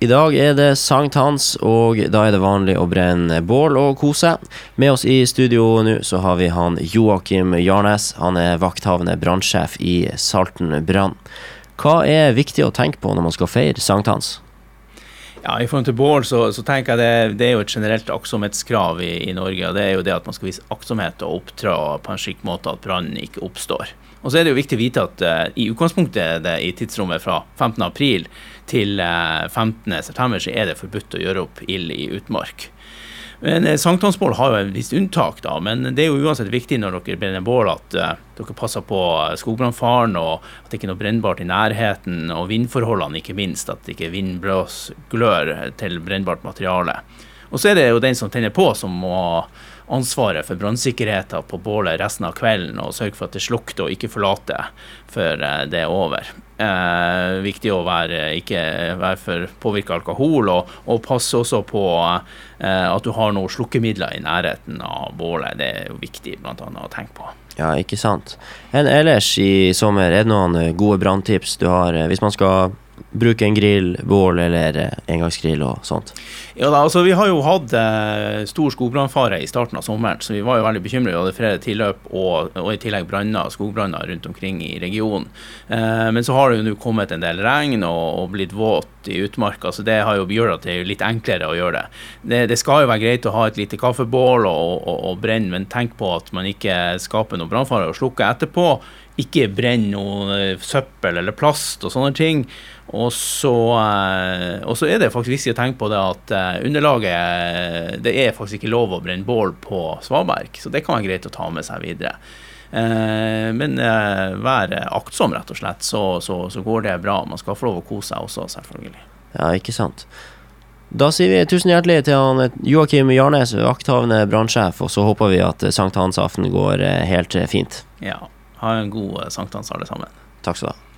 I dag er det sankthans, og da er det vanlig å brenne bål og kose. Med oss i studio nå så har vi han Joakim Jarnes. Han er vakthavende brannsjef i Salten brann. Hva er viktig å tenke på når man skal feire sankthans? Ja, I forhold til Bård så, så tenker jeg det, det, er jo et generelt aktsomhetskrav i, i, Norge. og Det er jo det at man skal vise aktsomhet og opptre på en slik måte at brannen ikke oppstår. Og så er det jo viktig å vite at uh, i utgangspunktet det, i tidsrommet fra 15.4 til uh, eh, 15.9 så er det forbudt å gjøre opp ild i utmark. Men uh, Sankthansbål har jo et visst unntak, da, men det er jo uansett viktig når dere brenner bål at uh, dere passer på skogbrannfaren, og at det ikke er noe brennbart i nærheten, og vindforholdene ikke minst, at det ikke er vindblåsglør til brennbart materiale. Og så er det jo den som tenner på, som må ansvaret for brannsikkerheten på bålet resten av kvelden og sørge for at det slukter og ikke forlater før eh, det er over. Eh, viktig å være, ikke være for påvirka alkohol, og, og, passe også på eh, at du har noen slukkemidler i nærheten av bålet. Det er jo viktig blant annet å tenke på. Ja, ikke sant. En ellers i sommer, er det noen gode branntips du har eh, hvis man skal bruke en grill, bål eller eh, engangsgrill og sånt? Ja da, altså Vi har jo hatt eh, stor skogbrannfare i starten av sommeren, så vi var jo veldig bekymret. Vi hadde flere tilløp og, og i tillegg branner, skogbranner rundt omkring i regionen. Eh, men så har det jo nå kommet en del regn og, og blitt våt i utmarka, så det har jo gjort at det er litt enklere å gjøre det. det. det. skal jo være greit å ha et lite kaffebål og, og, og brenne, men tenk på at man ikke skaper noe brannfare og slukker etterpå ikke brenn noe eh, søppel eller plast og sånne ting. Og så, eh, og så er det faktisk viktig å tenke på det at eh, underlaget Det er faktisk ikke lov å brenne bål på svaberg, så det kan være greit å ta med seg videre. Men vær aktsom, rett og slett, så, så, så går det bra. Man skal få lov å kose seg også, selvfølgelig. Ja, ikke sant. Da sier vi tusen hjertelig til han Joakim Jarnes, vakthavende brannsjef, og så håper vi at sankthansaften går helt fint. Ja. Ha en god sankthans, alle sammen. Takk skal du ha.